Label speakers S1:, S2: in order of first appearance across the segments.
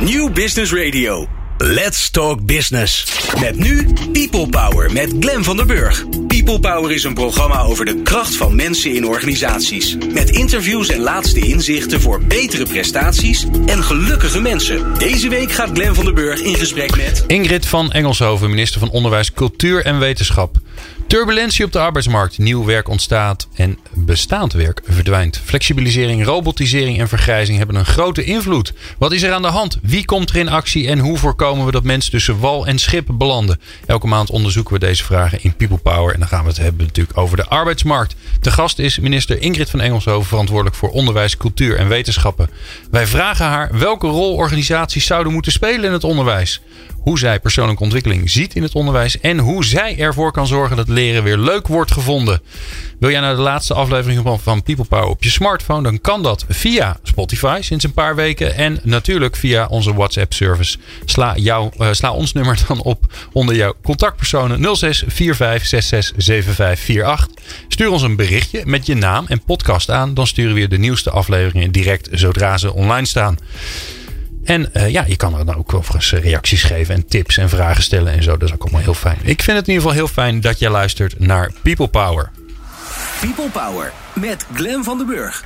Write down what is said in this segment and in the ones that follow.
S1: New Business Radio. Let's Talk Business. Met nu People Power met Glen van der Burg. People Power is een programma over de kracht van mensen in organisaties. Met interviews en laatste inzichten voor betere prestaties en gelukkige mensen. Deze week gaat Glen van der Burg in gesprek met...
S2: Ingrid van Engelshoven, minister van Onderwijs, Cultuur en Wetenschap. Turbulentie op de arbeidsmarkt. Nieuw werk ontstaat en bestaand werk verdwijnt. Flexibilisering, robotisering en vergrijzing hebben een grote invloed. Wat is er aan de hand? Wie komt er in actie? En hoe voorkomen we dat mensen tussen wal en schip belanden? Elke maand onderzoeken we deze vragen in People Power. En dan gaan we het hebben natuurlijk over de arbeidsmarkt. De gast is minister Ingrid van Engelshoven, verantwoordelijk voor onderwijs, cultuur en wetenschappen. Wij vragen haar welke rol organisaties zouden moeten spelen in het onderwijs hoe zij persoonlijke ontwikkeling ziet in het onderwijs en hoe zij ervoor kan zorgen dat leren weer leuk wordt gevonden. Wil jij naar de laatste aflevering van People Power op je smartphone? Dan kan dat via Spotify sinds een paar weken en natuurlijk via onze WhatsApp service. Sla, jou, uh, sla ons nummer dan op onder jouw contactpersonen 06 45 66 7548. Stuur ons een berichtje met je naam en podcast aan. Dan sturen we je de nieuwste afleveringen direct zodra ze online staan. En uh, ja, je kan er dan ook overigens reacties geven en tips en vragen stellen en zo. Dat is ook allemaal heel fijn. Ik vind het in ieder geval heel fijn dat je luistert naar People Power.
S1: People Power met Glen van den Burg.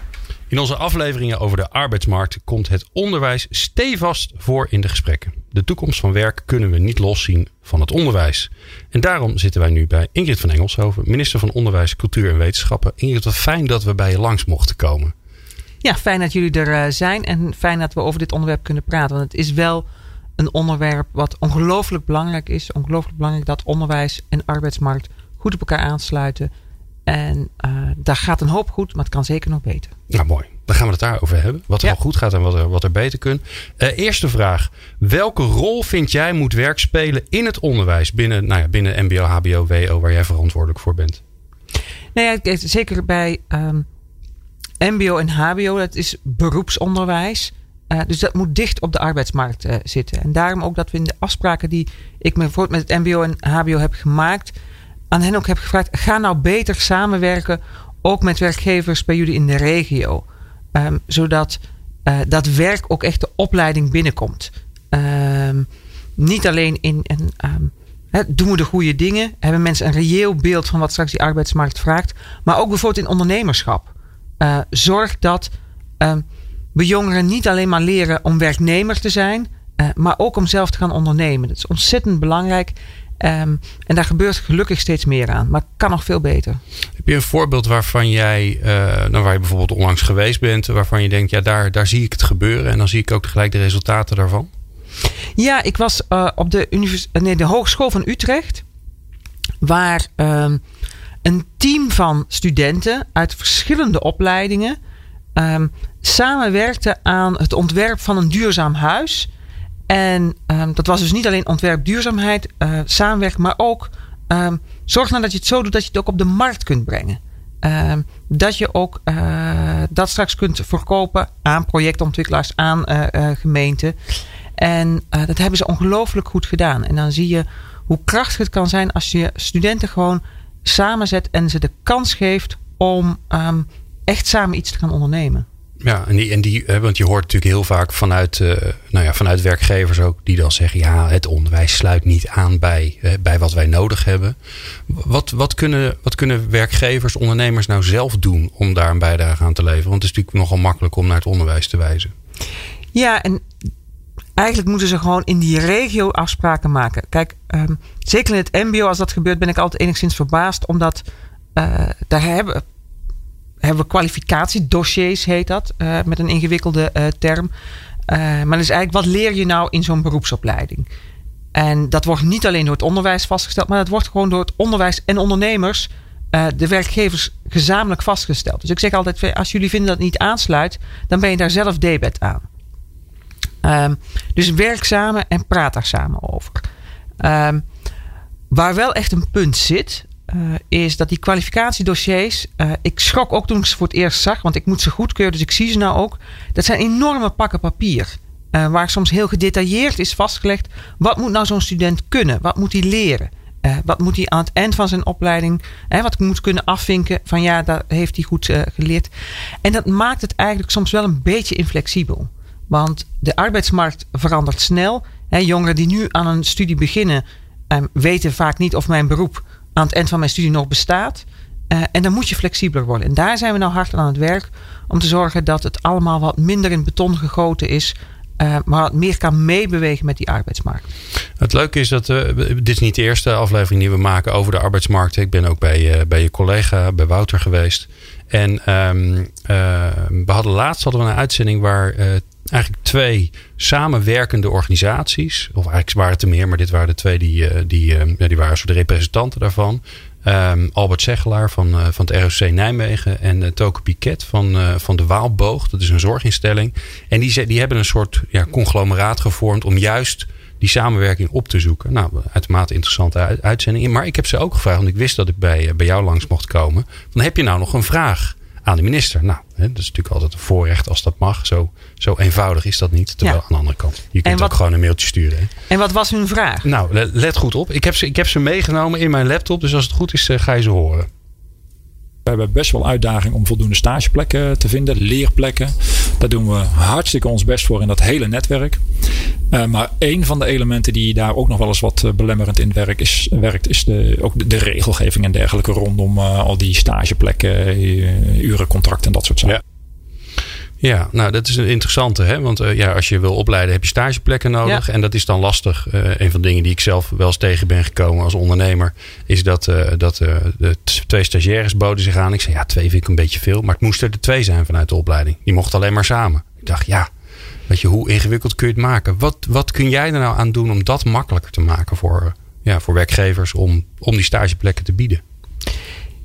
S2: In onze afleveringen over de arbeidsmarkt komt het onderwijs stevast voor in de gesprekken. De toekomst van werk kunnen we niet loszien van het onderwijs. En daarom zitten wij nu bij Ingrid van Engelshoven, minister van Onderwijs, Cultuur en Wetenschappen. Ingrid, wat fijn dat we bij je langs mochten komen.
S3: Ja, fijn dat jullie er zijn en fijn dat we over dit onderwerp kunnen praten. Want het is wel een onderwerp wat ongelooflijk belangrijk is. Ongelooflijk belangrijk dat onderwijs en arbeidsmarkt goed op elkaar aansluiten. En uh, daar gaat een hoop goed, maar het kan zeker nog beter.
S2: Nou, mooi. Dan gaan we het daarover hebben. Wat er ja. al goed gaat en wat er, wat er beter kan. Uh, eerste vraag. Welke rol vind jij moet werk spelen in het onderwijs binnen, nou ja, binnen MBO, HBO, WO, waar jij verantwoordelijk voor bent?
S3: Nou ja, zeker bij um, MBO en HBO, dat is beroepsonderwijs. Uh, dus dat moet dicht op de arbeidsmarkt uh, zitten. En daarom ook dat we in de afspraken die ik met het MBO en HBO heb gemaakt, aan hen ook heb gevraagd: ga nou beter samenwerken, ook met werkgevers bij jullie in de regio. Um, zodat uh, dat werk ook echt de opleiding binnenkomt. Um, niet alleen in. in He, doen we de goede dingen? Hebben mensen een reëel beeld van wat straks die arbeidsmarkt vraagt? Maar ook bijvoorbeeld in ondernemerschap. Uh, zorg dat uh, we jongeren niet alleen maar leren om werknemer te zijn, uh, maar ook om zelf te gaan ondernemen. Dat is ontzettend belangrijk. Um, en daar gebeurt gelukkig steeds meer aan, maar kan nog veel beter.
S2: Heb je een voorbeeld waarvan jij, nou waar je bijvoorbeeld onlangs geweest bent, waarvan je denkt, ja, daar, daar zie ik het gebeuren en dan zie ik ook tegelijk de resultaten daarvan?
S3: Ja, ik was op de, univers nee, de Hogeschool van Utrecht, waar um, een team van studenten uit verschillende opleidingen um, samenwerkte aan het ontwerp van een duurzaam huis. En um, dat was dus niet alleen ontwerp duurzaamheid, uh, maar ook um, zorg nou dat je het zo doet dat je het ook op de markt kunt brengen. dat je ook uh, dat straks kunt verkopen aan projectontwikkelaars, aan uh, gemeenten. En dat hebben ze ongelooflijk goed gedaan. En dan zie je hoe krachtig het kan zijn als je studenten gewoon samenzet en ze de kans geeft om um, echt samen iets te gaan ondernemen.
S2: Ja, en die, en die, want je hoort natuurlijk heel vaak vanuit, uh, nou ja, vanuit werkgevers ook, die dan zeggen: ja, het onderwijs sluit niet aan bij, uh, bij wat wij nodig hebben. Wat, wat, kunnen, wat kunnen werkgevers, ondernemers nou zelf doen om daar een bijdrage aan te leveren? Want het is natuurlijk nogal makkelijk om naar het onderwijs te wijzen.
S3: Ja, en eigenlijk moeten ze gewoon in die regio afspraken maken. Kijk, um, zeker in het MBO, als dat gebeurt, ben ik altijd enigszins verbaasd, omdat uh, daar hebben, hebben we kwalificatiedossiers, heet dat, uh, met een ingewikkelde uh, term. maar dat is eigenlijk, wat leer je nou in zo'n beroepsopleiding? En dat wordt niet alleen door het onderwijs vastgesteld, maar dat wordt gewoon door het onderwijs en ondernemers, de werkgevers, gezamenlijk vastgesteld. Dus ik zeg altijd, als jullie vinden dat het niet aansluit, dan ben je daar zelf debet aan. Um, dus werk samen en praat daar samen over. Um, waar wel echt een punt zit, uh, is dat die kwalificatiedossiers. Uh, ik schrok ook toen ik ze voor het eerst zag, want ik moet ze goedkeuren, dus ik zie ze nou ook. Dat zijn enorme pakken papier. Uh, waar soms heel gedetailleerd is vastgelegd. Wat moet nou zo'n student kunnen? Wat moet hij leren? Wat moet hij aan het eind van zijn opleiding, hè, wat moet kunnen afvinken van ja, daar heeft hij goed geleerd. En dat maakt het eigenlijk soms wel een beetje inflexibel. Want de arbeidsmarkt verandert snel. jongeren die nu aan een studie beginnen, ehm, weten vaak niet of mijn beroep aan het eind van mijn studie nog bestaat. Uh, en dan moet je flexibeler worden. En daar zijn we nou hard aan het werk om te zorgen dat het allemaal wat minder in beton gegoten is. Uh, maar wat meer kan meebewegen met die arbeidsmarkt.
S2: Het leuke is dat, uh, dit is niet de eerste aflevering die we maken over de arbeidsmarkt. Ik ben ook bij, bij je collega, bij Wouter geweest. En um, we hadden laatst hadden we een uitzending waar eigenlijk twee samenwerkende organisaties. Of eigenlijk waren het er meer, maar dit waren de twee die, die, ja, die waren zo de representanten daarvan. Um, Albert Zegelaar van, uh, van het ROC Nijmegen en uh, Toke Piquet van, van de Waalboog. Dat is een zorginstelling. En die, die hebben een soort ja, conglomeraat gevormd om juist die samenwerking op te zoeken. Nou, uitermate interessante uitzending. Maar ik heb ze ook gevraagd, want ik wist dat ik bij, bij jou langs mocht komen. Dan heb je nou nog een vraag aan de minister. Nou, hè, dat is natuurlijk altijd een voorrecht als dat mag. Zo, zo eenvoudig is dat niet. Terwijl aan de andere kant, je kunt ook gewoon een mailtje sturen. Hè.
S3: En wat was hun vraag?
S2: Nou, let goed op. Ik heb, ze, ik heb ze meegenomen in mijn laptop. Dus als het goed is, eh, ga je ze horen.
S4: We hebben best wel uitdaging om voldoende stageplekken te vinden, leerplekken. Daar doen we hartstikke ons best voor in dat hele netwerk. Uh, maar een van de elementen die daar ook nog wel eens wat eh, belemmerend in werkt, is, werkt, is de, ook de, regelgeving en dergelijke rondom al die stageplekken, urencontracten en dat soort zaken.
S2: Ja. Ja, nou dat is een interessante. Hè? Want uh, ja, als je wil opleiden heb je stageplekken nodig. En dat is dan lastig. Uh, een van de dingen die ik zelf wel eens tegen ben gekomen als ondernemer. Is dat, uh, dat de twee stagiaires boden zich aan. Ik zei ja, twee vind ik een beetje veel. Maar het moesten er twee zijn vanuit de opleiding. Die mochten alleen maar samen. Ik dacht ja, weet je, hoe ingewikkeld kun je het maken? Wat, wat kun jij er nou aan doen om dat makkelijker te maken voor, ja, voor werkgevers om, om die stageplekken te bieden?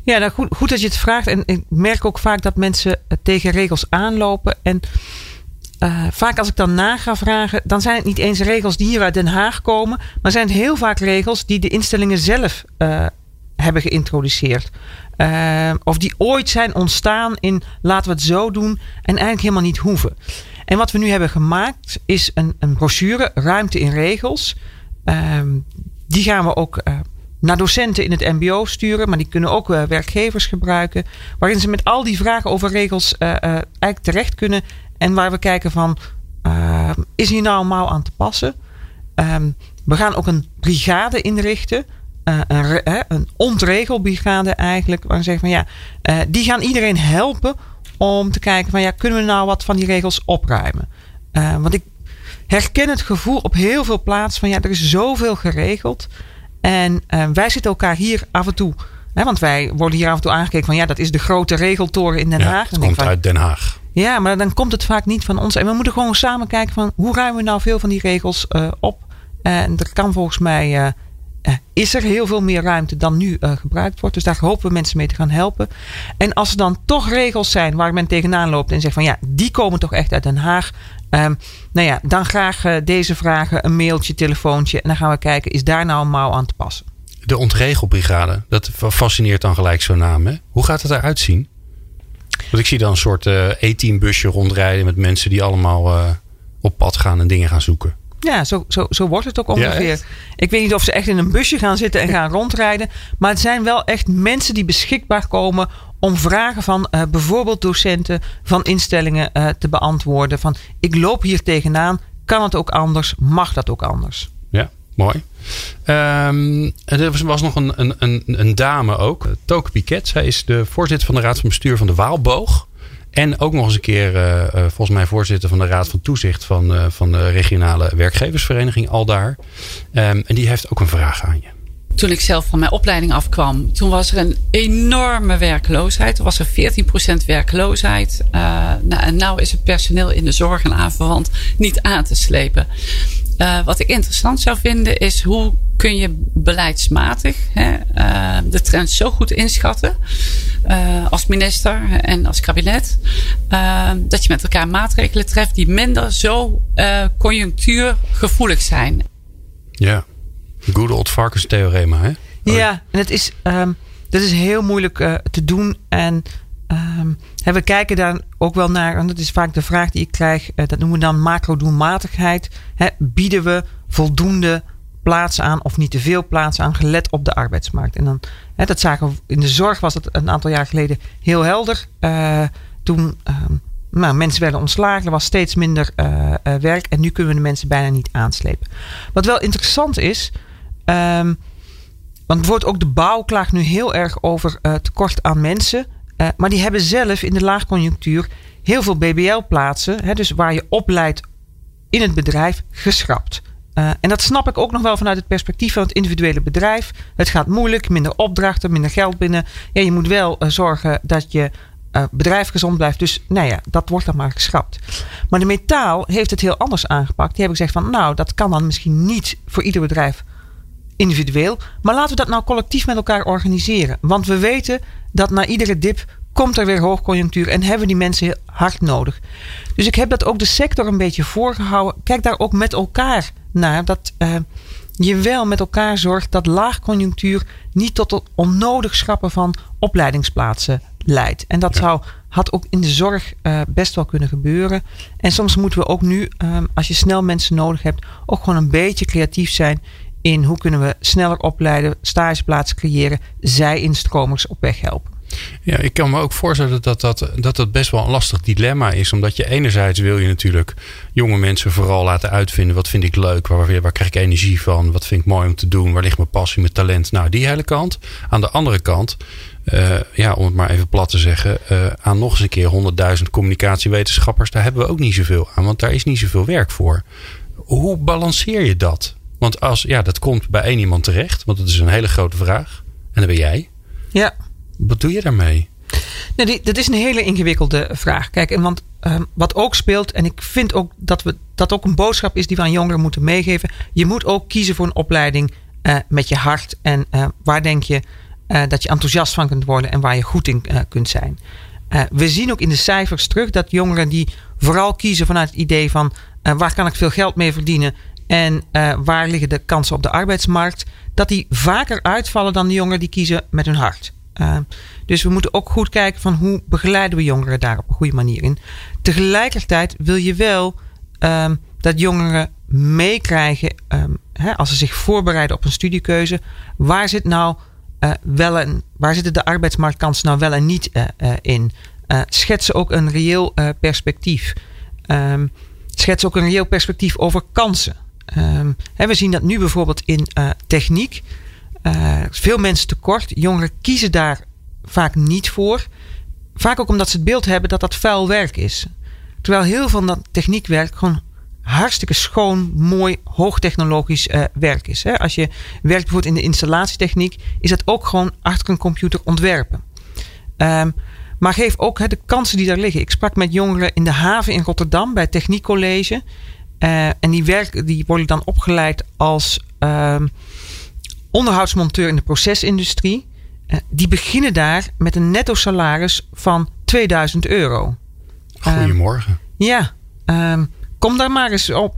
S3: Ja, nou goed, dat je het vraagt. En ik merk ook vaak dat mensen tegen regels aanlopen. En uh, vaak als ik dan na ga vragen, dan zijn het niet eens regels die hier uit Den Haag komen. Maar zijn het heel vaak regels die de instellingen zelf uh, hebben geïntroduceerd. Of die ooit zijn ontstaan in laten we het zo doen en eigenlijk helemaal niet hoeven. En wat we nu hebben gemaakt is een, een brochure, Ruimte in Regels. die gaan we ook naar docenten in het MBO sturen, maar die kunnen ook uh, werkgevers gebruiken. Waarin ze met al die vragen over regels uh, uh, eigenlijk terecht kunnen. En waar we kijken van, is hier nou een mouw aan te passen? Um, we gaan ook een brigade inrichten. een, een ontregelbrigade eigenlijk. Waar we zeggen van ja, die gaan iedereen helpen om te kijken van ja, kunnen we nou wat van die regels opruimen? want ik herken het gevoel op heel veel plaatsen van ja, er is zoveel geregeld. En uh, wij zitten elkaar hier af en toe. Hè, want wij worden hier af en toe aangekeken van ja, dat is de grote regeltoren in Den Haag.
S2: Het komt van, uit Den Haag.
S3: Ja, maar dan komt het vaak niet van ons. En we moeten gewoon samen kijken van hoe ruimen we nou veel van die regels uh, op. En er kan volgens mij. Uh, is er heel veel meer ruimte dan nu uh, gebruikt wordt. Dus daar hopen we mensen mee te gaan helpen. En als er dan toch regels zijn waar men tegenaan loopt en zegt van ja, die komen toch echt uit Den Haag. Um, nou ja, dan graag uh, deze vragen, een mailtje, telefoontje. En dan gaan we kijken, is daar nou een mouw aan te passen?
S2: De ontregelbrigade, dat fascineert dan gelijk zo'n naam. Hè? Hoe gaat het eruit zien? Want ik zie dan een soort uh, E-team-busje rondrijden met mensen die allemaal uh, op pad gaan en dingen gaan zoeken.
S3: Ja, zo, zo, zo wordt het ook ongeveer. Ja, ik weet niet of ze echt in een busje gaan zitten en gaan rondrijden. Maar het zijn wel echt mensen die beschikbaar komen om vragen van uh, bijvoorbeeld docenten van instellingen uh, te beantwoorden. Van ik loop hier tegenaan, kan het ook anders? Mag dat ook anders?
S2: Ja, mooi. Um, er was, nog een, een, een, een, dame ook, Toke Piquet. Zij is de voorzitter van de Raad van Bestuur van de Waalboog. En ook nog eens een keer, volgens mij, voorzitter van de Raad van Toezicht van, van de regionale werkgeversvereniging Aldaar. Um, en die heeft ook een vraag aan je
S5: toen ik zelf van mijn opleiding afkwam, toen was er een enorme werkloosheid. Er was er 14% werkloosheid. Uh, nou, en nu is het personeel in de zorg en aanverwant niet aan te slepen. Uh, wat ik interessant zou vinden is hoe kun je beleidsmatig hè, uh, de trend zo goed inschatten als minister en als kabinet. dat je met elkaar maatregelen treft die minder zo conjunctuurgevoelig zijn.
S2: Ja. Good old varkenstheorema, hè?
S3: Ja, en het is, um, dat is heel moeilijk uh, te doen. En um, we kijken daar ook wel naar, en dat is vaak de vraag die ik krijg, uh, dat noemen we dan macro-doelmatigheid. Bieden we voldoende plaats aan of niet te veel plaats aan, gelet op de arbeidsmarkt? En dan, hè, dat zagen we in de zorg, was het een aantal jaar geleden heel helder. Uh, toen um, nou, mensen werden ontslagen, er was steeds minder uh, werk en nu kunnen we de mensen bijna niet aanslepen. Wat wel interessant is, um, want bijvoorbeeld ook de bouw klaagt nu heel erg over uh, tekort aan mensen. maar die hebben zelf in de laagconjunctuur heel veel BBL-plaatsen, dus waar je opleidt in het bedrijf, geschrapt. Uh, en dat snap ik ook nog wel vanuit het perspectief van het individuele bedrijf. Het gaat moeilijk, minder opdrachten, minder geld binnen. Ja, je moet wel zorgen dat je bedrijf gezond blijft. Dus nou ja, dat wordt dan maar geschrapt. Maar de metaal heeft het heel anders aangepakt. Die hebben gezegd van nou, dat kan dan misschien niet voor ieder bedrijf individueel. Maar laten we dat nou collectief met elkaar organiseren. Want we weten dat na iedere dip komt er weer hoogconjunctuur en hebben die mensen hard nodig. Dus ik heb dat ook de sector een beetje voorgehouden. Kijk daar ook met elkaar naar. Dat uh, je wel met elkaar zorgt dat laagconjunctuur niet tot het onnodig schrappen van opleidingsplaatsen leidt. En dat zou, had ook in de zorg uh, best wel kunnen gebeuren. En soms moeten we ook nu, um, als je snel mensen nodig hebt, ook gewoon een beetje creatief zijn in hoe kunnen we sneller opleiden, stageplaatsen creëren, zij-instromers op weg helpen.
S2: Ja, ik kan me ook voorstellen dat dat, dat dat best wel een lastig dilemma is. Omdat je enerzijds wil je natuurlijk jonge mensen vooral laten uitvinden. Wat vind ik leuk? Waar, waar krijg ik energie van? Wat vind ik mooi om te doen? Waar ligt mijn passie, mijn talent? Nou, die hele kant. Aan de andere kant, uh, ja, om het maar even plat te zeggen. Uh, aan nog eens een keer 100.000 communicatiewetenschappers. Daar hebben we ook niet zoveel aan. Want daar is niet zoveel werk voor. Hoe balanceer je dat? Want als, ja, dat komt bij één iemand terecht. Want dat is een hele grote vraag. En dan ben jij.
S3: Ja.
S2: Wat doe je daarmee?
S3: Nou, die, dat is een hele ingewikkelde vraag. Kijk, en want um, wat ook speelt, en ik vind ook dat we, dat ook een boodschap is die we aan jongeren moeten meegeven. Je moet ook kiezen voor een opleiding uh, met je hart. En uh, waar denk je uh, dat je enthousiast van kunt worden en waar je goed in kunt zijn. we zien ook in de cijfers terug dat jongeren die vooral kiezen vanuit het idee van waar kan ik veel geld mee verdienen en waar liggen de kansen op de arbeidsmarkt, dat die vaker uitvallen dan de jongeren die kiezen met hun hart. Uh, dus we moeten ook goed kijken van hoe begeleiden we jongeren daar op een goede manier in. Tegelijkertijd wil je wel um, dat jongeren meekrijgen um, als ze zich voorbereiden op een studiekeuze. Waar zit nou uh, wel en waar zitten de arbeidsmarktkansen nou wel en niet in? schets ook een reëel perspectief. Um, schets ook een reëel perspectief over kansen. We zien dat nu bijvoorbeeld in techniek uh, veel mensen tekort. Jongeren kiezen daar vaak niet voor. Vaak ook omdat ze het beeld hebben dat dat vuil werk is. Terwijl heel veel van dat techniekwerk gewoon hartstikke schoon, mooi, hoogtechnologisch uh, werk is. Hè. Als je werkt bijvoorbeeld in de installatietechniek, is dat ook gewoon achter een computer ontwerpen. Um, maar geef ook de kansen die daar liggen. Ik sprak met jongeren in de haven in Rotterdam bij het Techniekcollege. Uh, en die, werk, die worden dan opgeleid als um, onderhoudsmonteur in de procesindustrie. Uh, die beginnen daar met een netto salaris van 2000 euro.
S2: Goedemorgen.
S3: Um, ja, um, kom daar maar eens op.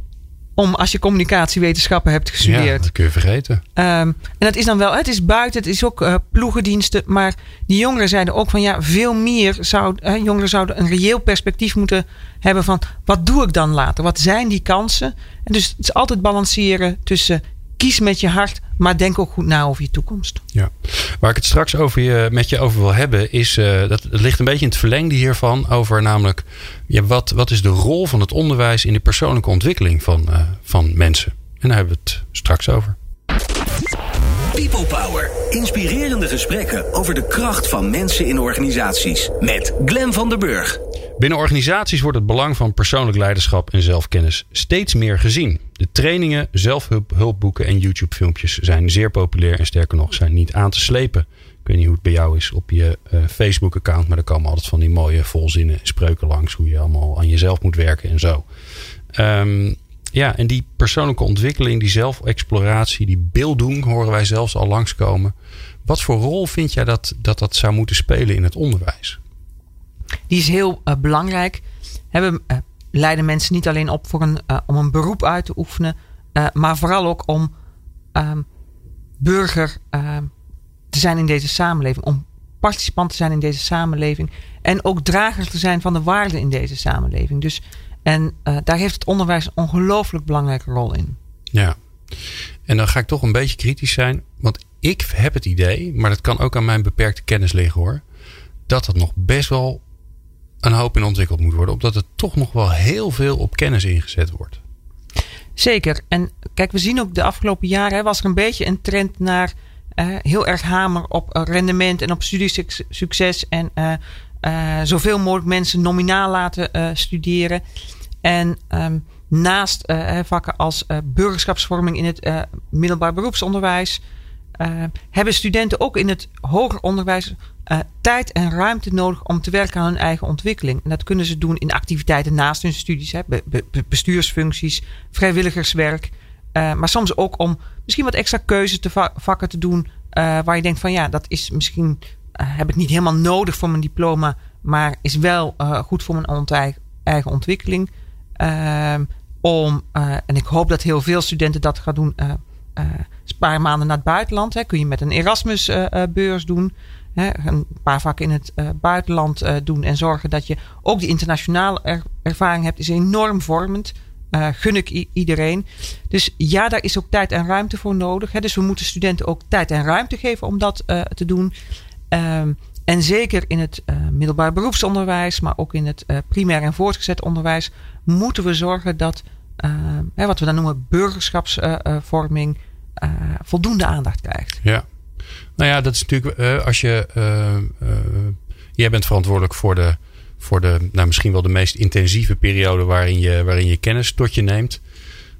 S3: Om als je communicatiewetenschappen hebt gestudeerd. Ja,
S2: dat kun je vergeten. Um,
S3: en dat is dan wel, het is buiten, het is ook uh, ploegendiensten. Maar die jongeren zeiden ook van ja, veel meer zou, uh, jongeren zouden een reëel perspectief moeten hebben van wat doe ik dan later? Wat zijn die kansen? En dus het is altijd balanceren tussen kies met je hart, maar denk ook goed na over je toekomst.
S2: Ja, waar ik het straks over je, met je over wil hebben, is uh, dat het ligt een beetje in het verlengde hiervan. Over namelijk, ja, wat, wat is de rol van het onderwijs in de persoonlijke ontwikkeling van, uh, van mensen? En daar hebben we het straks over.
S1: People Power. Inspirerende gesprekken over de kracht van mensen in organisaties. Met Glen van der Burg.
S2: Binnen organisaties wordt het belang van persoonlijk leiderschap en zelfkennis steeds meer gezien. De trainingen, zelfhulpboeken en YouTube-filmpjes zijn zeer populair en sterker nog zijn niet aan te slepen. Ik weet niet hoe het bij jou is op je uh, Facebook-account, maar er komen altijd van die mooie volzinnen en spreuken langs hoe je allemaal aan jezelf moet werken en zo. Um, ja, en die persoonlijke ontwikkeling, die zelfexploratie, die beelddoen, horen wij zelfs al langskomen. Wat voor rol vind jij dat dat, dat zou moeten spelen in het onderwijs?
S3: Die is heel uh, belangrijk. We uh, leiden mensen niet alleen op voor een, uh, om een beroep uit te oefenen, maar vooral ook om ehm, burger ehm, te zijn in deze samenleving. Om participant te zijn in deze samenleving. En ook drager te zijn van de waarden in deze samenleving. Dus en daar heeft het onderwijs een ongelooflijk belangrijke rol in.
S2: Ja, en dan ga ik toch een beetje kritisch zijn. Want ik heb het idee, maar dat kan ook aan mijn beperkte kennis liggen hoor. Dat het nog best wel een hoop in ontwikkeld moet worden. Omdat er toch nog wel heel veel op kennis ingezet wordt.
S3: Zeker. En kijk, we zien ook de afgelopen jaren was er een beetje een trend naar uh, heel erg hamer op rendement en op studiesucces. En uh, zoveel mogelijk mensen nominaal laten studeren. En um, naast vakken als burgerschapsvorming in het middelbaar beroepsonderwijs. Hebben studenten ook in het hoger onderwijs tijd en ruimte nodig om te werken aan hun eigen ontwikkeling. En dat kunnen ze doen in activiteiten naast hun studies, bestuursfuncties, vrijwilligerswerk. Uh, maar soms ook om misschien wat extra keuzes te vakken te doen. Waar je denkt van ja, dat is misschien. Heb ik niet helemaal nodig voor mijn diploma. Maar is wel goed voor mijn eigen ontwikkeling. Ehm, om, en ik hoop dat heel veel studenten dat gaan doen. Een paar maanden naar het buitenland. Hè, kun je met een Erasmus-beurs doen. Hè, een paar vakken in het buitenland doen. En zorgen dat je ook die internationale er ervaring hebt. Is enorm vormend. Gun ik iedereen. Dus ja, daar is ook tijd en ruimte voor nodig. Hè. Dus we moeten studenten ook tijd en ruimte geven om dat te doen. Um, en zeker in het middelbaar beroepsonderwijs, maar ook in het primair en voortgezet onderwijs, moeten we zorgen dat hè, wat we dan noemen burgerschapsvorming voldoende aandacht krijgt.
S2: Ja, nou ja, dat is natuurlijk als je. jij bent verantwoordelijk voor de voor de, nou, misschien wel de meest intensieve periode waarin je, waarin je kennis tot je neemt.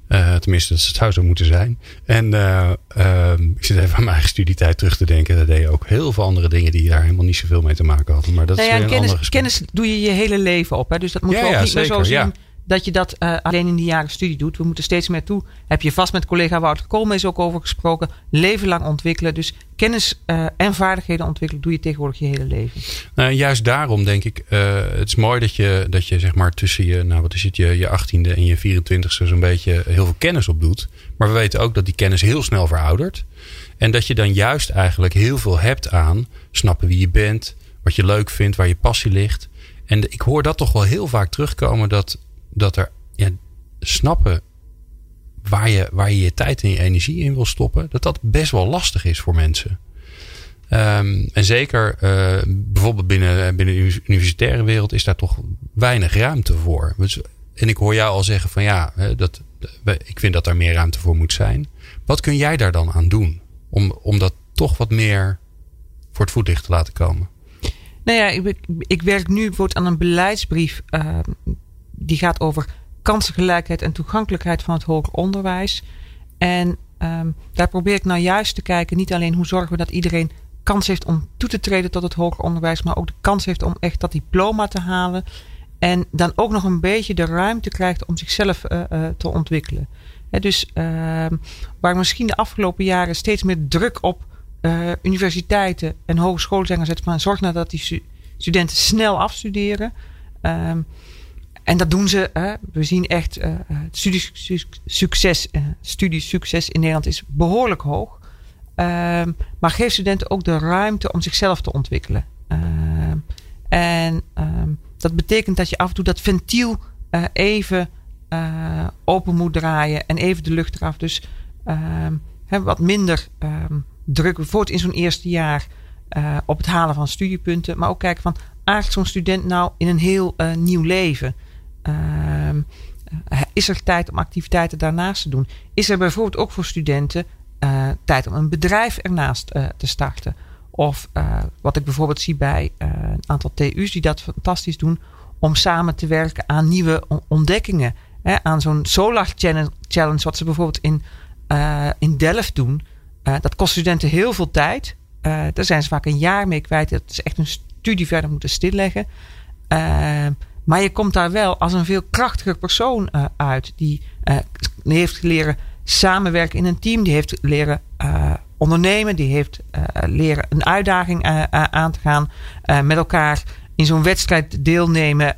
S2: Uh, tenminste, dat zou zo moeten zijn. En uh, uh, ik zit even aan mijn eigen studietijd terug te denken. Daar deed je ook heel veel andere dingen die daar helemaal niet zoveel mee te maken hadden. Maar dat nou ja, is een
S3: kennis, kennis doe je je hele leven op. Hè? Dus dat moet ja, ook niet meer zo zien. Dat je dat uh, alleen in de jaren studie doet. We moeten steeds meer toe. Heb je vast met collega Wouter Koolmees ook over gesproken. Leven lang ontwikkelen. Dus kennis uh, en vaardigheden ontwikkelen doe je tegenwoordig je hele leven.
S2: Nou, juist daarom denk ik, uh, het is mooi dat je, dat je zeg maar tussen je, nou wat is het, je, je 18e en je 24e zo'n beetje heel veel kennis opdoet. Maar we weten ook dat die kennis heel snel veroudert. En dat je dan juist eigenlijk heel veel hebt aan snappen wie je bent, wat je leuk vindt, waar je passie ligt. En ik hoor dat toch wel heel vaak terugkomen dat dat er ja, snappen waar je, waar je je tijd en je energie in wil stoppen, dat dat best wel lastig is voor mensen. Um, en zeker uh, bijvoorbeeld binnen, binnen de universitaire wereld is daar toch weinig ruimte voor. Dus, en ik hoor jou al zeggen van ja, dat, ik vind dat daar meer ruimte voor moet zijn. Wat kun jij daar dan aan doen? Om, om dat toch wat meer voor het voetlicht te laten komen?
S3: Nou ja, ik, ik werk nu bijvoorbeeld aan een beleidsbrief. Uh, die gaat over kansengelijkheid en toegankelijkheid van het hoger onderwijs. En um, daar probeer ik nou juist te kijken, niet alleen hoe zorgen we dat iedereen kans heeft om toe te treden tot het hoger onderwijs, maar ook de kans heeft om echt dat diploma te halen. En dan ook nog een beetje de ruimte krijgt om zichzelf uh, uh, te ontwikkelen. Dus uh, waar misschien de afgelopen jaren steeds meer druk op uh, universiteiten en hogescholen zijn gezet van zorg nou dat die studenten snel afstuderen. Um, en dat doen ze. Hè. We zien echt uh, het studiesucces, uh, studiesucces in Nederland is behoorlijk hoog. Um, maar geef studenten ook de ruimte om zichzelf te ontwikkelen. Um, en um, dat betekent dat je af en toe dat ventiel uh, even open moet draaien en even de lucht eraf. Dus hè, wat minder druk, bijvoorbeeld in zo'n eerste jaar, op het halen van studiepunten. Maar ook kijken van, aardigt zo'n student nou in een heel nieuw leven? Uh, is er tijd om activiteiten daarnaast te doen? Is er bijvoorbeeld ook voor studenten uh, tijd om een bedrijf ernaast uh, te starten? Of wat ik bijvoorbeeld zie bij een aantal TU's die dat fantastisch doen, om samen te werken aan nieuwe ontdekkingen. Hè, aan zo'n Solar Challenge, wat ze bijvoorbeeld in, in Delft doen. dat kost studenten heel veel tijd. daar zijn ze vaak een jaar mee kwijt. Dat is echt een studie verder moeten stilleggen. Maar je komt daar wel als een veel krachtiger persoon uh, uit. Die, uh, heeft leren samenwerken in een team. Die heeft leren uh, ondernemen. Die heeft leren een uitdaging aan te gaan. met elkaar in zo'n wedstrijd deelnemen.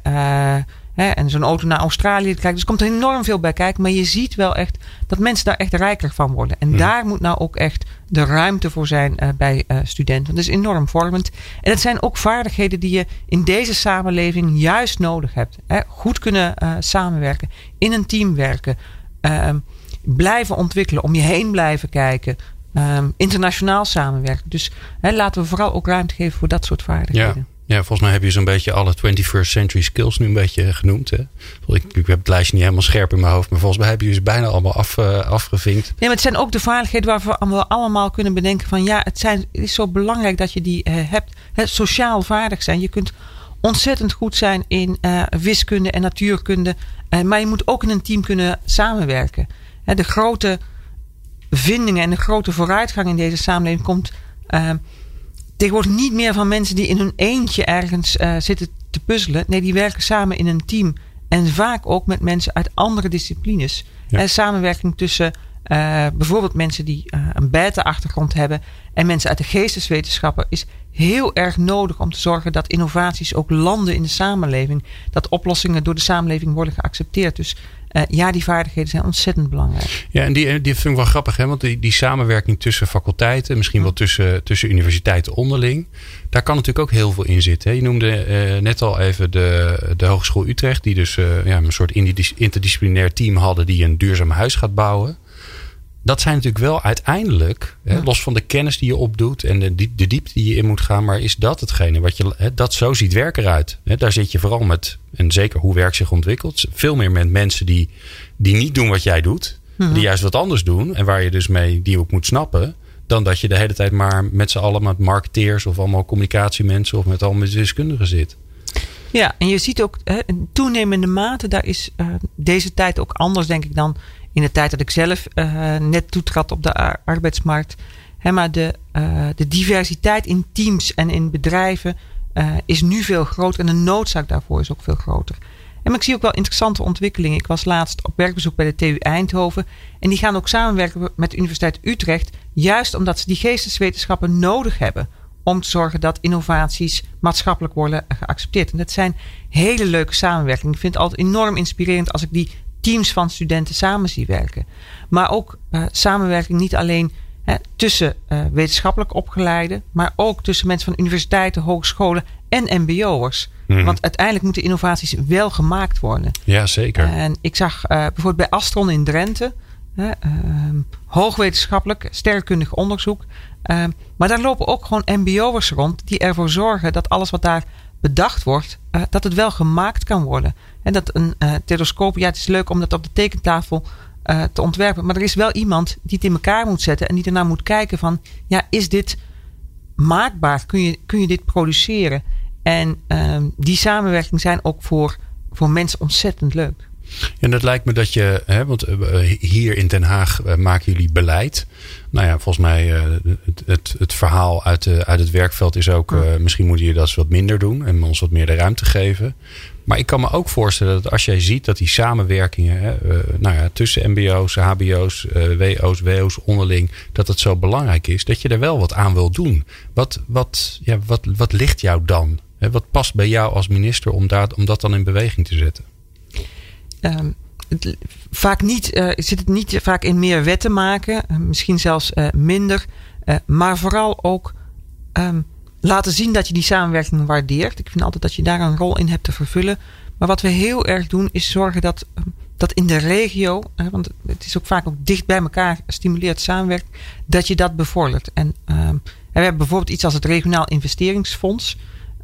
S3: Hè, en zo'n auto naar Australië te kijken. Dus er komt enorm veel bij kijken. Maar je ziet wel echt dat mensen daar echt rijker van worden. En daar moet nou ook echt de ruimte voor zijn uh, bij uh, studenten. Dat is enorm vormend. En het zijn ook vaardigheden die je in deze samenleving juist nodig hebt. Hè. Goed kunnen uh, samenwerken. In een team werken. Ehm, blijven ontwikkelen. Om je heen blijven kijken. Um, internationaal samenwerken. Dus hè, laten we vooral ook ruimte geven voor dat soort vaardigheden.
S2: Ja. Ja, volgens mij heb je zo'n beetje alle 21st century skills nu een beetje genoemd. Hè? Ik, ik heb het lijstje niet helemaal scherp in mijn hoofd. Maar volgens mij heb je ze bijna allemaal af, uh, afgevinkt.
S3: Nee, maar het zijn ook de vaardigheden waarvan we allemaal kunnen bedenken van... ja, het, zijn, is zo belangrijk dat je die uh, hebt. Hè, sociaal vaardig zijn. Je kunt ontzettend goed zijn in uh, wiskunde en natuurkunde. maar je moet ook in een team kunnen samenwerken. Hè, de grote vindingen en de grote vooruitgang in deze samenleving komt tegenwoordig niet meer van mensen die in hun eentje ergens uh, zitten te puzzelen. Nee, die werken samen in een team. En vaak ook met mensen uit andere disciplines. Ja. En samenwerking tussen uh, bijvoorbeeld mensen die uh, een beta-achtergrond hebben en mensen uit de geesteswetenschappen is heel erg nodig om te zorgen dat innovaties ook landen in de samenleving. Dat oplossingen door de samenleving worden geaccepteerd. Dus uh, ja, die vaardigheden zijn ontzettend belangrijk.
S2: Ja, en die, die vind ik wel grappig, hè? want die, die samenwerking tussen faculteiten, misschien wel tussen, tussen universiteiten onderling, daar kan natuurlijk ook heel veel in zitten. Hè? Je noemde uh, net al even de, de Hogeschool Utrecht, die dus uh, ja, een soort interdisciplinair team hadden die een duurzaam huis gaat bouwen dat zijn natuurlijk wel uiteindelijk, hè, los van de kennis die je opdoet en de, de diepte die je in moet gaan, maar is dat hetgene wat je, hè, dat zo ziet werk eruit. Hè, daar zit je vooral met, en zeker hoe werk zich ontwikkelt, veel meer met mensen die, die niet doen wat jij doet, die mhm. juist wat anders doen en waar je dus mee, die ook moet snappen, dan dat je de hele tijd maar met z'n allen met marketeers of allemaal communicatiemensen of met allemaal deskundigen zit.
S3: Ja, en je ziet ook hè, in toenemende mate, daar is uh, deze tijd ook anders, denk ik, dan in de tijd dat ik zelf uh, net toetrad op de arbeidsmarkt. Hè, maar de, uh, de diversiteit in teams en in bedrijven uh, is nu veel groter. En de noodzaak daarvoor is ook veel groter. En ik zie ook wel interessante ontwikkelingen. Ik was laatst op werkbezoek bij de TU Eindhoven. En die gaan ook samenwerken met de Universiteit Utrecht. Juist omdat ze die geesteswetenschappen nodig hebben. Om te zorgen dat innovaties maatschappelijk worden geaccepteerd. En dat zijn hele leuke samenwerkingen. Ik vind het altijd enorm inspirerend als ik die teams van studenten samen zie werken. Maar ook uh, samenwerking niet alleen hè, tussen uh, wetenschappelijk opgeleiden, maar ook tussen mensen van universiteiten, hogescholen en MBO'ers. Mm. Want uiteindelijk moeten innovaties wel gemaakt worden.
S2: Ja, zeker.
S3: En ik zag uh, bijvoorbeeld bij Astron in Drenthe. Uh, hoogwetenschappelijk, sterrenkundig onderzoek. Uh, maar daar lopen ook gewoon MBO'ers rond die ervoor zorgen dat alles wat daar bedacht wordt, uh, dat het wel gemaakt kan worden. En dat een uh, telescoop, ja, het is leuk om dat op de tekentafel uh, te ontwerpen. Maar er is wel iemand die het in elkaar moet zetten en die daarna moet kijken van, ja, is dit maakbaar? Kun je, kun je dit produceren? En uh, die samenwerking zijn ook voor, voor mensen ontzettend leuk.
S2: En dat lijkt me dat je, hè, want hier in Den Haag maken jullie beleid. Nou ja, volgens mij het, het, het verhaal uit, de, uit het werkveld is ook, misschien moet je dat wat minder doen en ons wat meer de ruimte geven. Maar ik kan me ook voorstellen dat als jij ziet dat die samenwerkingen hè, nou ja, tussen MBO's, HBO's, WO's, WO's onderling, dat het zo belangrijk is, dat je er wel wat aan wil doen. Wat, wat, ja, wat, wat ligt jou dan? Hè, wat past bij jou als minister om, daar, om dat dan in beweging te zetten?
S3: Um, vaak niet, uh, zit het niet vaak in meer wetten maken, misschien zelfs minder, maar vooral ook. Um, laten zien dat je die samenwerking waardeert. Ik vind altijd dat je daar een rol in hebt te vervullen. Maar wat we heel erg doen is zorgen dat, ehm, dat in de regio, want het is ook vaak ook dicht bij elkaar stimuleert samenwerking, dat je dat bevordert. En, um, we hebben bijvoorbeeld iets als het Regionaal Investeringsfonds.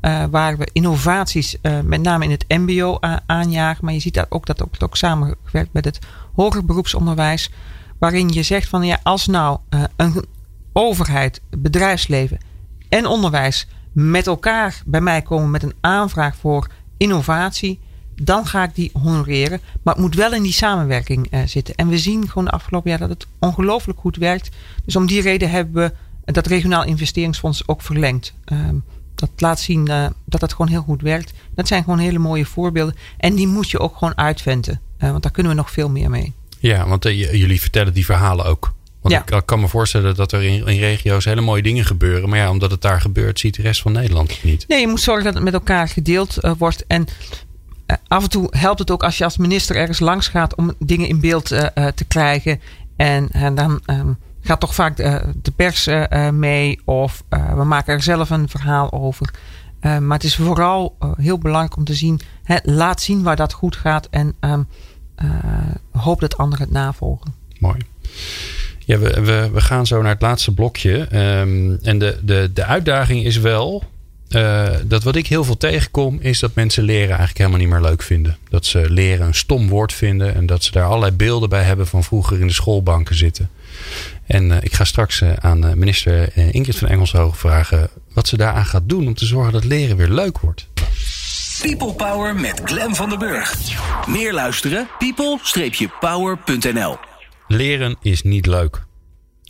S3: Uh, waar we innovaties uh, met name in het MBO aanjagen. Maar je ziet daar ook dat ook, ook samengewerkt met het hoger beroepsonderwijs. Waarin je zegt van ja, als nou uh, een overheid, bedrijfsleven en onderwijs met elkaar bij mij komen met een aanvraag voor innovatie, dan ga ik die honoreren. Maar het moet wel in die samenwerking zitten. En we zien gewoon de afgelopen jaar dat het ongelooflijk goed werkt. Dus om die reden hebben we dat regionaal investeringsfonds ook verlengd. Uh, dat laat zien uh, dat het gewoon heel goed werkt. Dat zijn gewoon hele mooie voorbeelden. En die moet je ook gewoon uitventen. Eh, want daar kunnen we nog veel meer mee.
S2: Ja, want jullie vertellen die verhalen ook want ja. ik kan me voorstellen dat er in, in, regio's hele mooie dingen gebeuren. Maar ja, omdat het daar gebeurt, ziet de rest van Nederland het niet.
S3: Nee, je moet zorgen dat het met elkaar gedeeld wordt. En af en toe helpt het ook als je als minister ergens langs gaat om dingen in beeld te krijgen. En, en dan um, gaat toch vaak de, de pers mee. Of we maken er zelf een verhaal over. maar het is vooral heel belangrijk om te zien. Hè, laat zien waar dat goed gaat. En um, hoop dat anderen het navolgen.
S2: Mooi. Ja, we, we, we gaan zo naar het laatste blokje. Um, en de, de, de uitdaging is wel eh, dat wat ik heel veel tegenkom, is dat mensen leren eigenlijk helemaal niet meer leuk vinden. Dat ze leren een stom woord vinden en dat ze daar allerlei beelden bij hebben van vroeger in de schoolbanken zitten. En ik ga straks aan minister Ingrid van Engelshoog vragen wat ze daaraan gaat doen om te zorgen dat leren weer leuk wordt.
S1: People Power met Glen van der Burg. Meer luisteren? people-power.nl
S2: Leren is niet leuk.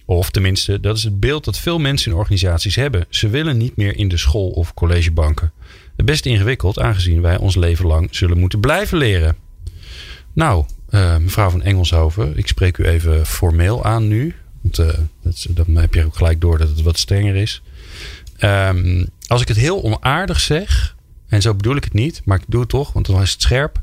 S2: Of tenminste, dat is het beeld dat veel mensen in organisaties hebben. Ze willen niet meer in de school of collegebanken. Best ingewikkeld, aangezien wij ons leven lang zullen moeten blijven leren. Nou, uh, mevrouw van Engelshoven, ik spreek u even formeel aan nu. Want uh, dat, dan heb je ook gelijk door dat het wat strenger is. Um, als ik het heel onaardig zeg, en zo bedoel ik het niet, maar ik doe het toch, want dan is het scherp.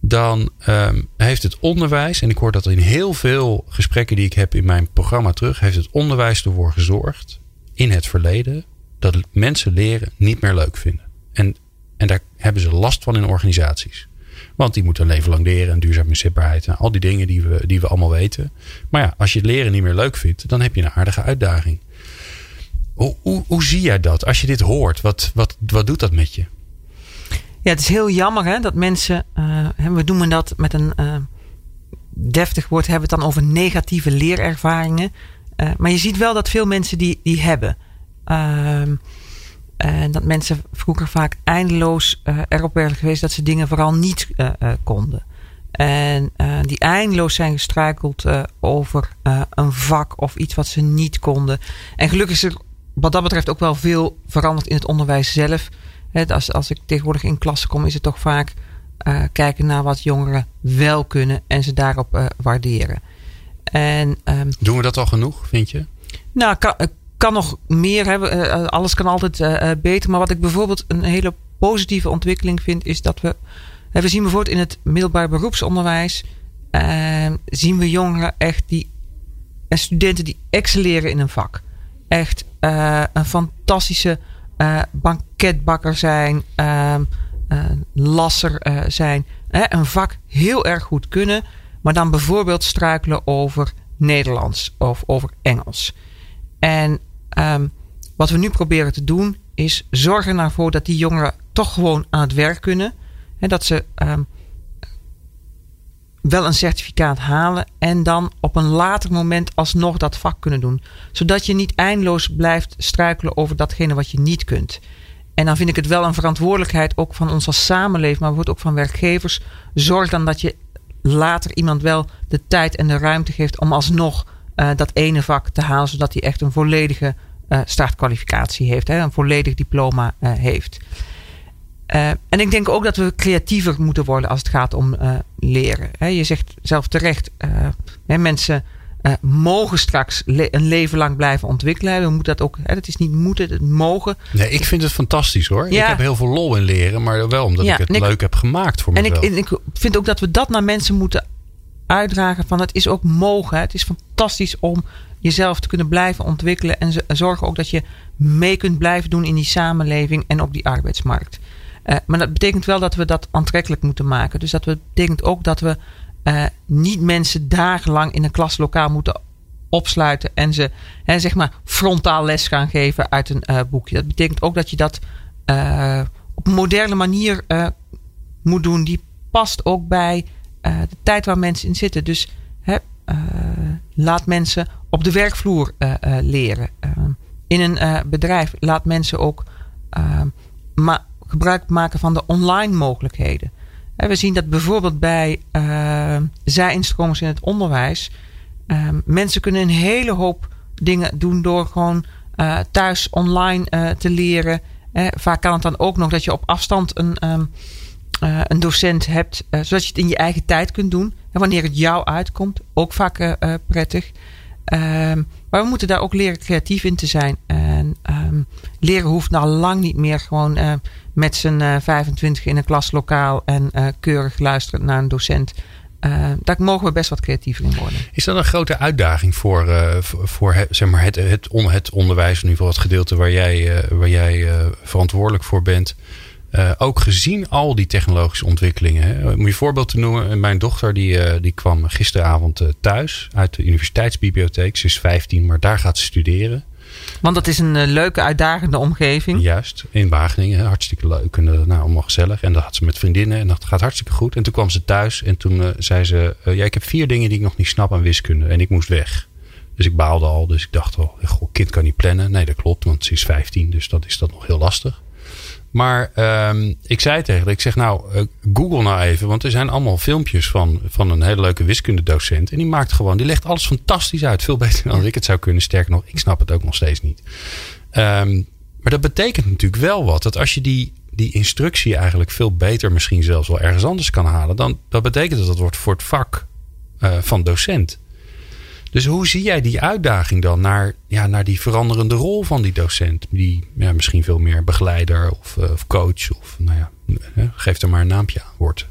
S2: Dan um, heeft het onderwijs, en ik hoor dat in heel veel gesprekken die ik heb in mijn programma terug, heeft het onderwijs ervoor gezorgd in het verleden dat mensen leren niet meer leuk vinden. En, en daar hebben ze last van in organisaties. Want die moeten leven lang leren en duurzame inzetbaarheid en al die dingen die we, die we allemaal weten. Maar ja, als je het leren niet meer leuk vindt, dan heb je een aardige uitdaging. Hoe, hoe, hoe zie jij dat? Als je dit hoort, wat, wat, wat doet dat met je?
S3: Ja, het is heel jammer hè, dat mensen, uh, we noemen dat met een uh, deftig woord, hebben het dan over negatieve leerervaringen. Uh, maar je ziet wel dat veel mensen die, die hebben. Ehm, en dat mensen vroeger vaak eindeloos erop werden geweest dat ze dingen vooral niet konden. En die eindeloos zijn gestruikeld over een vak of iets wat ze niet konden. En gelukkig is er wat dat betreft ook wel veel veranderd in het onderwijs zelf. als, als ik tegenwoordig in klassen kom, is het toch vaak kijken naar wat jongeren wel kunnen en ze daarop waarderen. En, um,
S2: Doen we dat al genoeg, vind je?
S3: Nou, kan, kan nog meer hebben. Uh, alles kan altijd beter. Maar wat ik bijvoorbeeld een hele positieve ontwikkeling vind, is dat we. We zien bijvoorbeeld in het middelbaar beroepsonderwijs. Ehm, zien we jongeren echt die. En studenten die excelleren in een vak echt een fantastische banketbakker zijn, uh, lasser zijn. Een vak heel erg goed kunnen, maar dan bijvoorbeeld struikelen over Nederlands of over Engels. En um, wat we nu proberen te doen is zorgen ervoor dat die jongeren toch gewoon aan het werk kunnen. En dat ze um, wel een certificaat halen en dan op een later moment alsnog dat vak kunnen doen. Zodat je niet eindeloos blijft struikelen over datgene wat je niet kunt. En dan vind ik het wel een verantwoordelijkheid ook van ons als samenleving, maar wordt ook van werkgevers. Zorg dan dat je later iemand wel de tijd en de ruimte geeft om alsnog uh, dat ene vak te halen, zodat hij echt een volledige uh, startkwalificatie heeft, hè, een volledig diploma uh, heeft. En ik denk ook dat we creatiever moeten worden als het gaat om leren. Je zegt zelf terecht, mensen mogen straks le een leven lang blijven ontwikkelen. We moeten dat ook, hè, dat is niet moeten, het mogen.
S2: Nee, ik vind het fantastisch hoor. Ja. Ik heb heel veel lol in leren, maar wel omdat ja, ik het ik, leuk heb gemaakt voor mezelf.
S3: En ik, ik, vind ook dat we dat naar mensen moeten uitdragen van het is ook mogen. Het is fantastisch om jezelf te kunnen blijven ontwikkelen en zorgen ook dat je mee kunt blijven doen in die samenleving en op die arbeidsmarkt. Uh, maar dat betekent wel dat we dat aantrekkelijk moeten maken. Dus dat betekent ook dat we uh, niet mensen dagenlang in een klaslokaal moeten opsluiten en ze hè, zeg maar frontaal les gaan geven uit een uh, boekje. Dat betekent ook dat je dat op een moderne manier moet doen. Die past ook bij de tijd waar mensen in zitten. Dus hè, laat mensen op de werkvloer leren. in een bedrijf laat mensen ook. maar gebruik maken van de online mogelijkheden. We zien dat bijvoorbeeld bij uh, zij-instromers in het onderwijs. Mensen kunnen een hele hoop dingen doen door gewoon thuis online te leren. vaak kan het dan ook nog dat je op afstand een, een docent hebt, zodat je het in je eigen tijd kunt doen. En wanneer het jou uitkomt, ook vaak prettig. Ehm, maar we moeten daar ook leren creatief in te zijn. En um, leren hoeft nou lang niet meer gewoon uh, met z'n uh, 25 in een klaslokaal en uh, keurig luisteren naar een docent. Uh, daar mogen we best wat creatiever in worden.
S2: Is dat een grote uitdaging voor, voor het, zeg maar het, het, het onderwijs, in ieder geval het gedeelte waar jij, waar jij verantwoordelijk voor bent? Uh, ook gezien al die technologische ontwikkelingen. Hè. Om je voorbeeld te noemen. Mijn dochter die, uh, die kwam gisteravond uh, thuis uit de universiteitsbibliotheek. Ze is 15, maar daar gaat ze studeren.
S3: Want dat is een eh, leuke, uitdagende omgeving.
S2: Juist, in Wageningen. Hartstikke leuk en nou, allemaal gezellig. En dat had ze met vriendinnen en dat gaat hartstikke goed. En toen kwam ze thuis en toen zei ze... ja, ik heb vier dingen die ik nog niet snap aan wiskunde. En ik moest weg. Dus ik baalde al. Dus ik dacht, oh, goh, kind kan niet plannen. Nee, dat klopt, want ze is 15. Dus dat is dat nog heel lastig. Maar um, ik zei tegen ik zeg nou, uh, google nou even. Want er zijn allemaal filmpjes van, van een hele leuke wiskundedocent. En die maakt gewoon, die legt alles fantastisch uit. Veel beter dan ik het zou kunnen. Sterker nog, ik snap het ook nog steeds niet. Um, maar dat betekent natuurlijk wel wat. Dat als je die, die instructie eigenlijk veel beter misschien zelfs wel ergens anders kan halen. Dan dat betekent dat het wordt voor het vak uh, van docent. Dus hoe zie jij die uitdaging dan naar, ja, naar die veranderende rol van die docent? Die ja, misschien veel meer begeleider of, uh, of coach of nou ja, geef er maar een naampje aan wordt.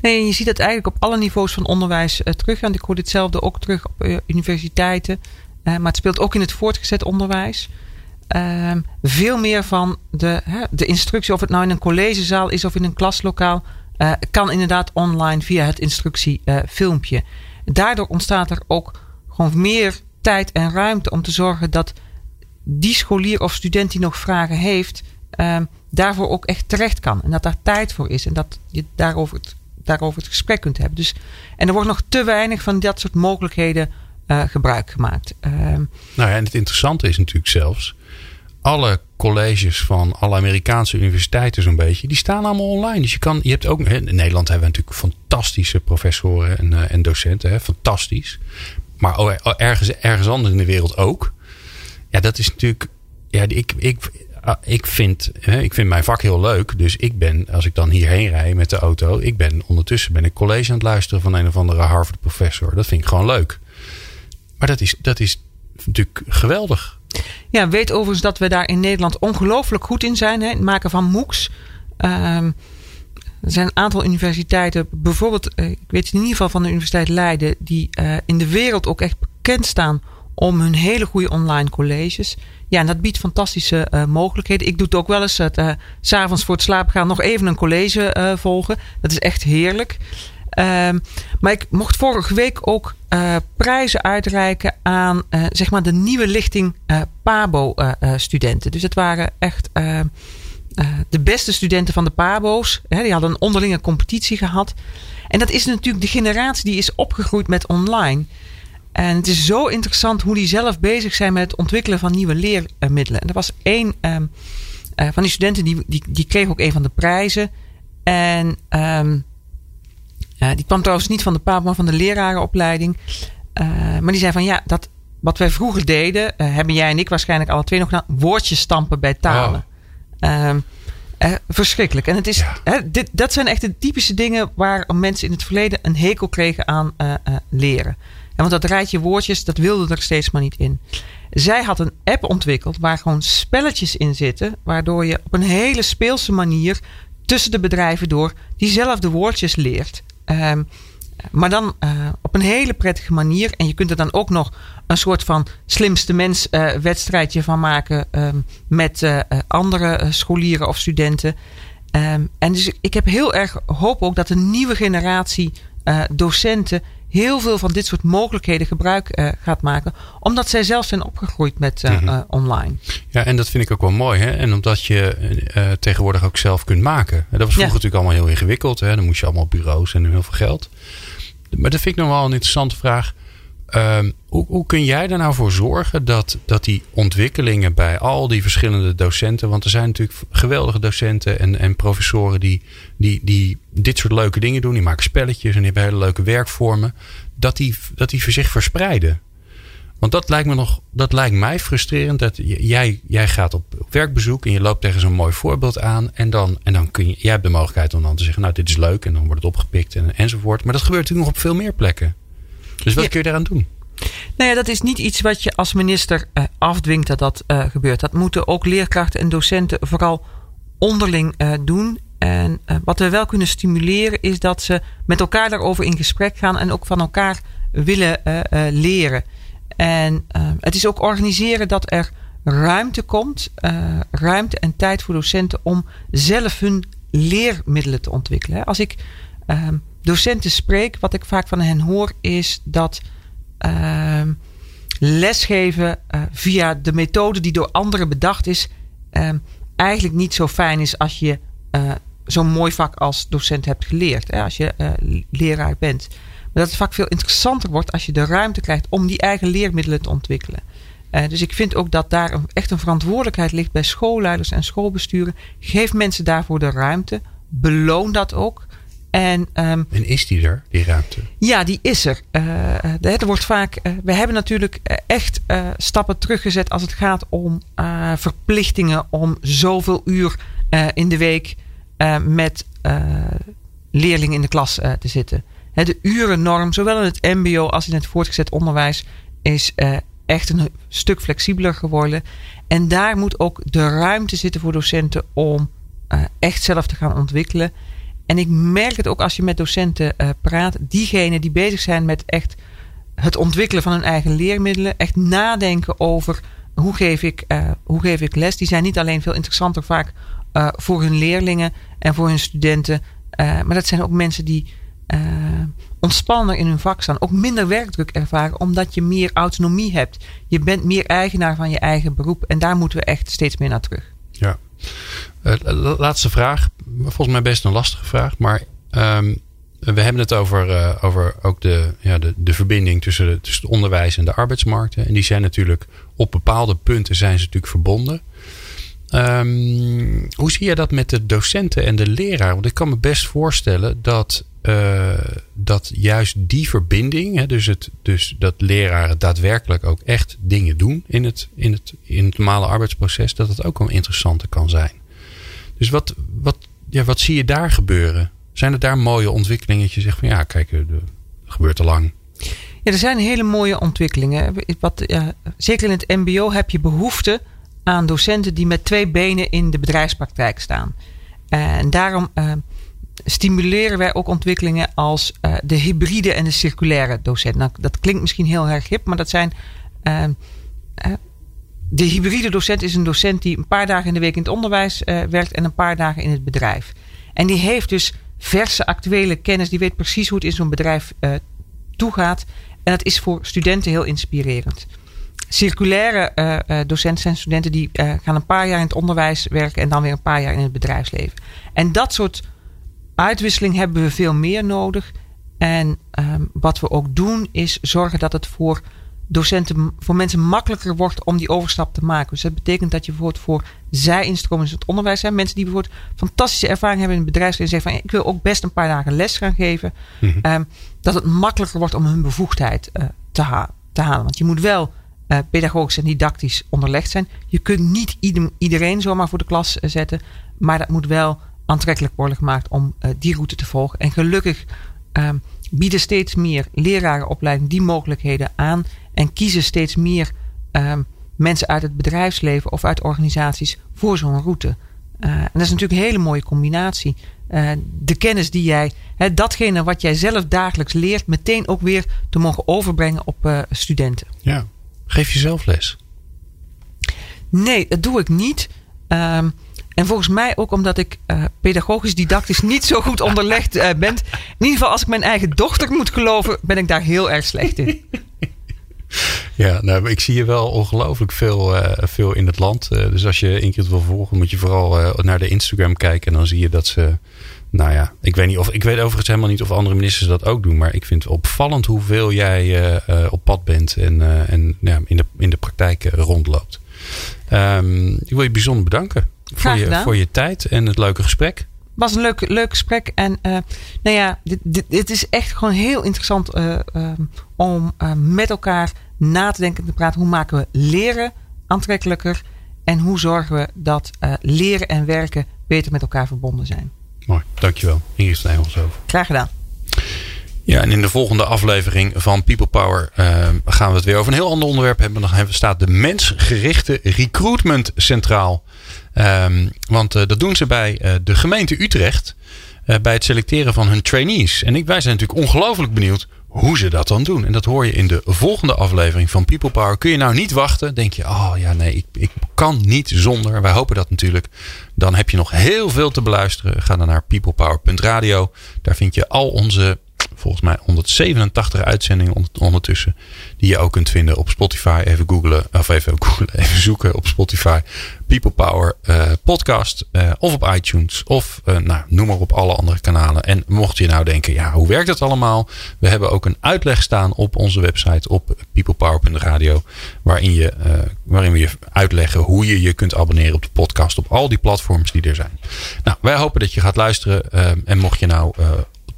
S3: Nee, je ziet het eigenlijk op alle niveaus van onderwijs uh, terug. Want ik hoor ditzelfde ook terug op universiteiten. maar het speelt ook in het voortgezet onderwijs. Ehm, veel meer van de, de instructie, of het nou in een collegezaal is of in een klaslokaal, kan inderdaad online via het instructiefilmpje. Daardoor ontstaat er ook gewoon meer tijd en ruimte om te zorgen dat die scholier of student die nog vragen heeft, um, daarvoor ook echt terecht kan. En dat daar tijd voor is en dat je daarover het, daarover het gesprek kunt hebben. Dus, en er wordt nog te weinig van dat soort mogelijkheden uh, gebruik gemaakt. Um,
S2: nou ja, en het interessante is natuurlijk zelfs. Alle colleges van alle Amerikaanse universiteiten zo'n beetje, die staan allemaal online. Dus je kan, je hebt ook, in Nederland hebben we natuurlijk fantastische professoren en, uh, en docenten, hè, fantastisch maar oh, oh, ergens, ergens anders in de wereld ook. Ja, dat is natuurlijk. Ja, ik, ik, ah, ik, vind, ik vind mijn vak heel leuk. Dus ik ben, als ik dan hierheen rij met de auto, ik ben ondertussen ben ik college aan het luisteren van een of andere Harvard professor. Dat vind ik gewoon leuk. Maar dat is, dat is natuurlijk geweldig.
S3: Ja, weet overigens dat we daar in Nederland ongelooflijk goed in zijn. Hè? Het maken van MOOCs. Um, er zijn een aantal universiteiten, bijvoorbeeld, eh, ik weet in ieder geval van de Universiteit Leiden, die uh, in de wereld ook echt bekend staan om hun hele goede online colleges. Ja, en dat biedt fantastische uh, mogelijkheden. Ik doe het ook wel eens, het, uh, s'avonds voor het slapen gaan, nog even een college volgen. Dat is echt heerlijk. Um, maar ik mocht vorige week ook prijzen uitreiken aan zeg maar de nieuwe lichting PABO-studenten. dus het waren echt de beste studenten van de PABO's. Hè, die hadden een onderlinge competitie gehad. En dat is natuurlijk de generatie die is opgegroeid met online. En het is zo interessant hoe die zelf bezig zijn met het ontwikkelen van nieuwe leermiddelen. En er was één um, uh, van die studenten die, die, die kreeg ook een van de prijzen. En um, uh, die kwam trouwens niet van de PABO, maar van de lerarenopleiding. maar die zei van ja, dat, wat wij vroeger deden, hebben jij en ik waarschijnlijk alle twee nog gedaan, woordjes stampen bij talen. Um, eh, verschrikkelijk. En het is, hè, dit, dat zijn echt de typische dingen waar mensen in het verleden een hekel kregen aan uh, uh, leren. En want dat rijtje woordjes, dat wilde er steeds maar niet in. Zij had een app ontwikkeld waar gewoon spelletjes in zitten, waardoor je op een hele speelse manier tussen de bedrijven door diezelfde woordjes leert. Um, maar dan uh, op een hele prettige manier. En je kunt er dan ook nog een soort van slimste mens uh, wedstrijdje van maken um, met uh, andere scholieren of studenten. Um, en dus ik heb heel erg hoop ook dat een nieuwe generatie docenten heel veel van dit soort mogelijkheden gebruik gaat maken. Omdat zij zelf zijn opgegroeid met mm -hmm. online.
S2: Ja, en dat vind ik ook wel mooi. Hè? En omdat je tegenwoordig ook zelf kunt maken. Dat was vroeger ja. natuurlijk allemaal heel ingewikkeld. Hè? Dan moest je allemaal bureaus en heel veel geld. Maar dat vind ik nog wel een interessante vraag. Um, hoe, kun jij er nou voor zorgen dat, dat die ontwikkelingen bij al die verschillende docenten, want er zijn natuurlijk geweldige docenten en, en professoren die, die, die dit soort leuke dingen doen, die maken spelletjes en die hebben hele leuke werkvormen, dat die, dat die zich verspreiden. Want dat lijkt me nog, dat lijkt mij frustrerend. Dat jij, jij gaat op werkbezoek en je loopt tegen zo'n mooi voorbeeld aan. En dan, en dan kun je, jij hebt de mogelijkheid om dan te zeggen, nou, dit is leuk. En dan wordt het opgepikt en, enzovoort. Maar dat gebeurt natuurlijk nog op veel meer plekken. Dus wat kun je daaraan doen?
S3: Nou ja, dat is niet iets wat je als minister uh, afdwingt dat dat uh, gebeurt. Dat moeten ook leerkrachten en docenten vooral onderling uh, doen. En wat we wel kunnen stimuleren is dat ze met elkaar daarover in gesprek gaan en ook van elkaar willen leren. En het is ook organiseren dat er ruimte komt, ruimte en tijd voor docenten om zelf hun leermiddelen te ontwikkelen. Als ik uh, docenten spreek, wat ik vaak van hen hoor, is dat lesgeven uh, via de methode die door anderen bedacht is, uh, eigenlijk niet zo fijn is als je uh, zo'n mooi vak als docent hebt geleerd. Als je leraar bent. Maar dat het vak veel interessanter wordt als je de ruimte krijgt om die eigen leermiddelen te ontwikkelen. dus ik vind ook dat daar echt een verantwoordelijkheid ligt bij schoolleiders en schoolbesturen. Geef mensen daarvoor de ruimte. Beloon dat ook. En, um,
S2: en, is die er, die ruimte?
S3: Ja, die is er. Uh, er wordt vaak. Uh, we hebben natuurlijk echt uh, stappen teruggezet als het gaat om verplichtingen om zoveel uur in de week met leerlingen in de klas te zitten. de urennorm, zowel in het MBO als in het voortgezet onderwijs, is echt een stuk flexibeler geworden. En daar moet ook de ruimte zitten voor docenten om echt zelf te gaan ontwikkelen. En ik merk het ook als je met docenten uh, praat. Diegenen die bezig zijn met echt het ontwikkelen van hun eigen leermiddelen. Echt nadenken over hoe geef ik, uh, hoe geef ik les. Die zijn niet alleen veel interessanter vaak uh, voor hun leerlingen en voor hun studenten. maar dat zijn ook mensen die ontspanner in hun vak staan. Ook minder werkdruk ervaren omdat je meer autonomie hebt. Je bent meer eigenaar van je eigen beroep. En daar moeten we echt steeds meer naar terug.
S2: Ja. Uh, laatste vraag. Volgens mij best een lastige vraag. Maar um, we hebben het over, uh, over ook de, ja, de, de verbinding tussen, tussen het onderwijs en de arbeidsmarkten. En die zijn natuurlijk op bepaalde punten zijn ze natuurlijk verbonden. Um, hoe zie je dat met de docenten en de leraar? Want ik kan me best voorstellen dat, uh, dat juist die verbinding, hè, dus, het, dus dat leraren daadwerkelijk ook echt dingen doen in het, in het, in het normale arbeidsproces, dat het ook wel interessante kan zijn. Dus wat, wat, ja, wat zie je daar gebeuren? Zijn er daar mooie ontwikkelingen dat je zegt van ja, kijk, er gebeurt te lang?
S3: Ja, er zijn hele mooie ontwikkelingen. Wat, zeker in het MBO heb je behoefte aan docenten die met twee benen in de bedrijfspraktijk staan. En daarom uh, stimuleren wij ook ontwikkelingen als uh, de hybride en de circulaire docent. Nou, dat klinkt misschien heel erg hip, maar dat zijn. De hybride docent is een docent die een paar dagen in de week in het onderwijs werkt en een paar dagen in het bedrijf. En die heeft dus verse actuele kennis, die weet precies hoe het in zo'n bedrijf toegaat. En dat is voor studenten heel inspirerend circulaire uh, docenten zijn studenten die gaan een paar jaar in het onderwijs werken en dan weer een paar jaar in het bedrijfsleven. En dat soort uitwisseling hebben we veel meer nodig. En um, wat we ook doen is zorgen dat het voor docenten, voor mensen makkelijker wordt om die overstap te maken. Dus dat betekent dat je bijvoorbeeld voor zij-instromers in het onderwijs zijn. Mensen die bijvoorbeeld fantastische ervaring hebben in het bedrijfsleven. En zeggen van ik wil ook best een paar dagen les gaan geven. Mm -hmm. um, dat het makkelijker wordt om hun bevoegdheid uh, te, ha te halen. Want je moet wel uh, pedagogisch en didactisch onderlegd zijn. Je kunt niet iedereen zomaar voor de klas uh, zetten. Maar dat moet wel aantrekkelijk worden gemaakt om die route te volgen. En gelukkig um, bieden steeds meer lerarenopleidingen die mogelijkheden aan. En kiezen steeds meer um, mensen uit het bedrijfsleven of uit organisaties voor zo'n route. en dat is natuurlijk een hele mooie combinatie. de kennis die jij, hè, datgene wat jij zelf dagelijks leert, meteen ook weer te mogen overbrengen op studenten.
S2: Ja, Geef je zelf les?
S3: Nee, dat doe ik niet. Um, en volgens mij ook omdat ik uh, pedagogisch didactisch niet zo goed onderlegd uh, ben. In ieder geval als ik mijn eigen dochter moet geloven, ben ik daar heel erg slecht in.
S2: Ja, nou, ik zie je wel ongelooflijk veel, uh, veel in het land. dus als je Ingrid wil volgen, moet je vooral naar de Instagram kijken. En dan zie je dat ze nou ja, ik weet niet of ik weet overigens helemaal niet of andere ministers dat ook doen. Maar ik vind het opvallend hoeveel jij op pad bent en, en ja, in, de, in de praktijk rondloopt. Um, ik wil je bijzonder bedanken voor je, voor je tijd en het leuke gesprek. Het
S3: was een leuk, leuk gesprek. En uh, nou ja, dit, dit, dit, is echt gewoon heel interessant om met elkaar na te denken en te praten. Hoe maken we leren aantrekkelijker? En hoe zorgen we dat leren en werken beter met elkaar verbonden zijn?
S2: Mooi, dankjewel. Ingrid Snijhelshoven.
S3: Graag gedaan.
S2: Ja, en in de volgende aflevering van People Power gaan we het weer over een heel ander onderwerp hebben. Dan staat de mensgerichte recruitment centraal. Um, want uh, dat doen ze bij uh, de gemeente Utrecht. bij het selecteren van hun trainees. En ik, wij zijn natuurlijk ongelooflijk benieuwd hoe ze dat dan doen. En dat hoor je in de volgende aflevering van People Power. Kun je nou niet wachten? Denk je, oh ja, nee, ik, ik kan niet zonder. Wij hopen dat natuurlijk. Dan heb je nog heel veel te beluisteren. Ga dan naar peoplepower.radio. Daar vind je al onze volgens mij 187 uitzendingen ondertussen. Die je ook kunt vinden op Spotify. Even googlen, of even, googlen, even zoeken op Spotify. People Power uh, podcast. Uh, of op iTunes. Of uh, nou, noem maar op alle andere kanalen. En mocht je nou denken, ja, hoe werkt het allemaal? We hebben ook een uitleg staan op onze website op peoplepower.radio. Waarin, je, waarin we je uitleggen hoe je je kunt abonneren op de podcast. Op al die platforms die er zijn. Nou, wij hopen dat je gaat luisteren. en mocht je nou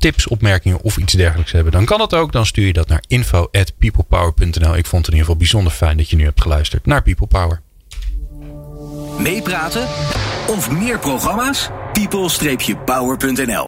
S2: tips, opmerkingen of iets dergelijks hebben, dan kan dat ook. Dan stuur je dat naar info@peoplepower.nl. Ik vond het in ieder geval bijzonder fijn dat je nu hebt geluisterd naar People Power.
S1: Meepraten of meer programma's? people-power.nl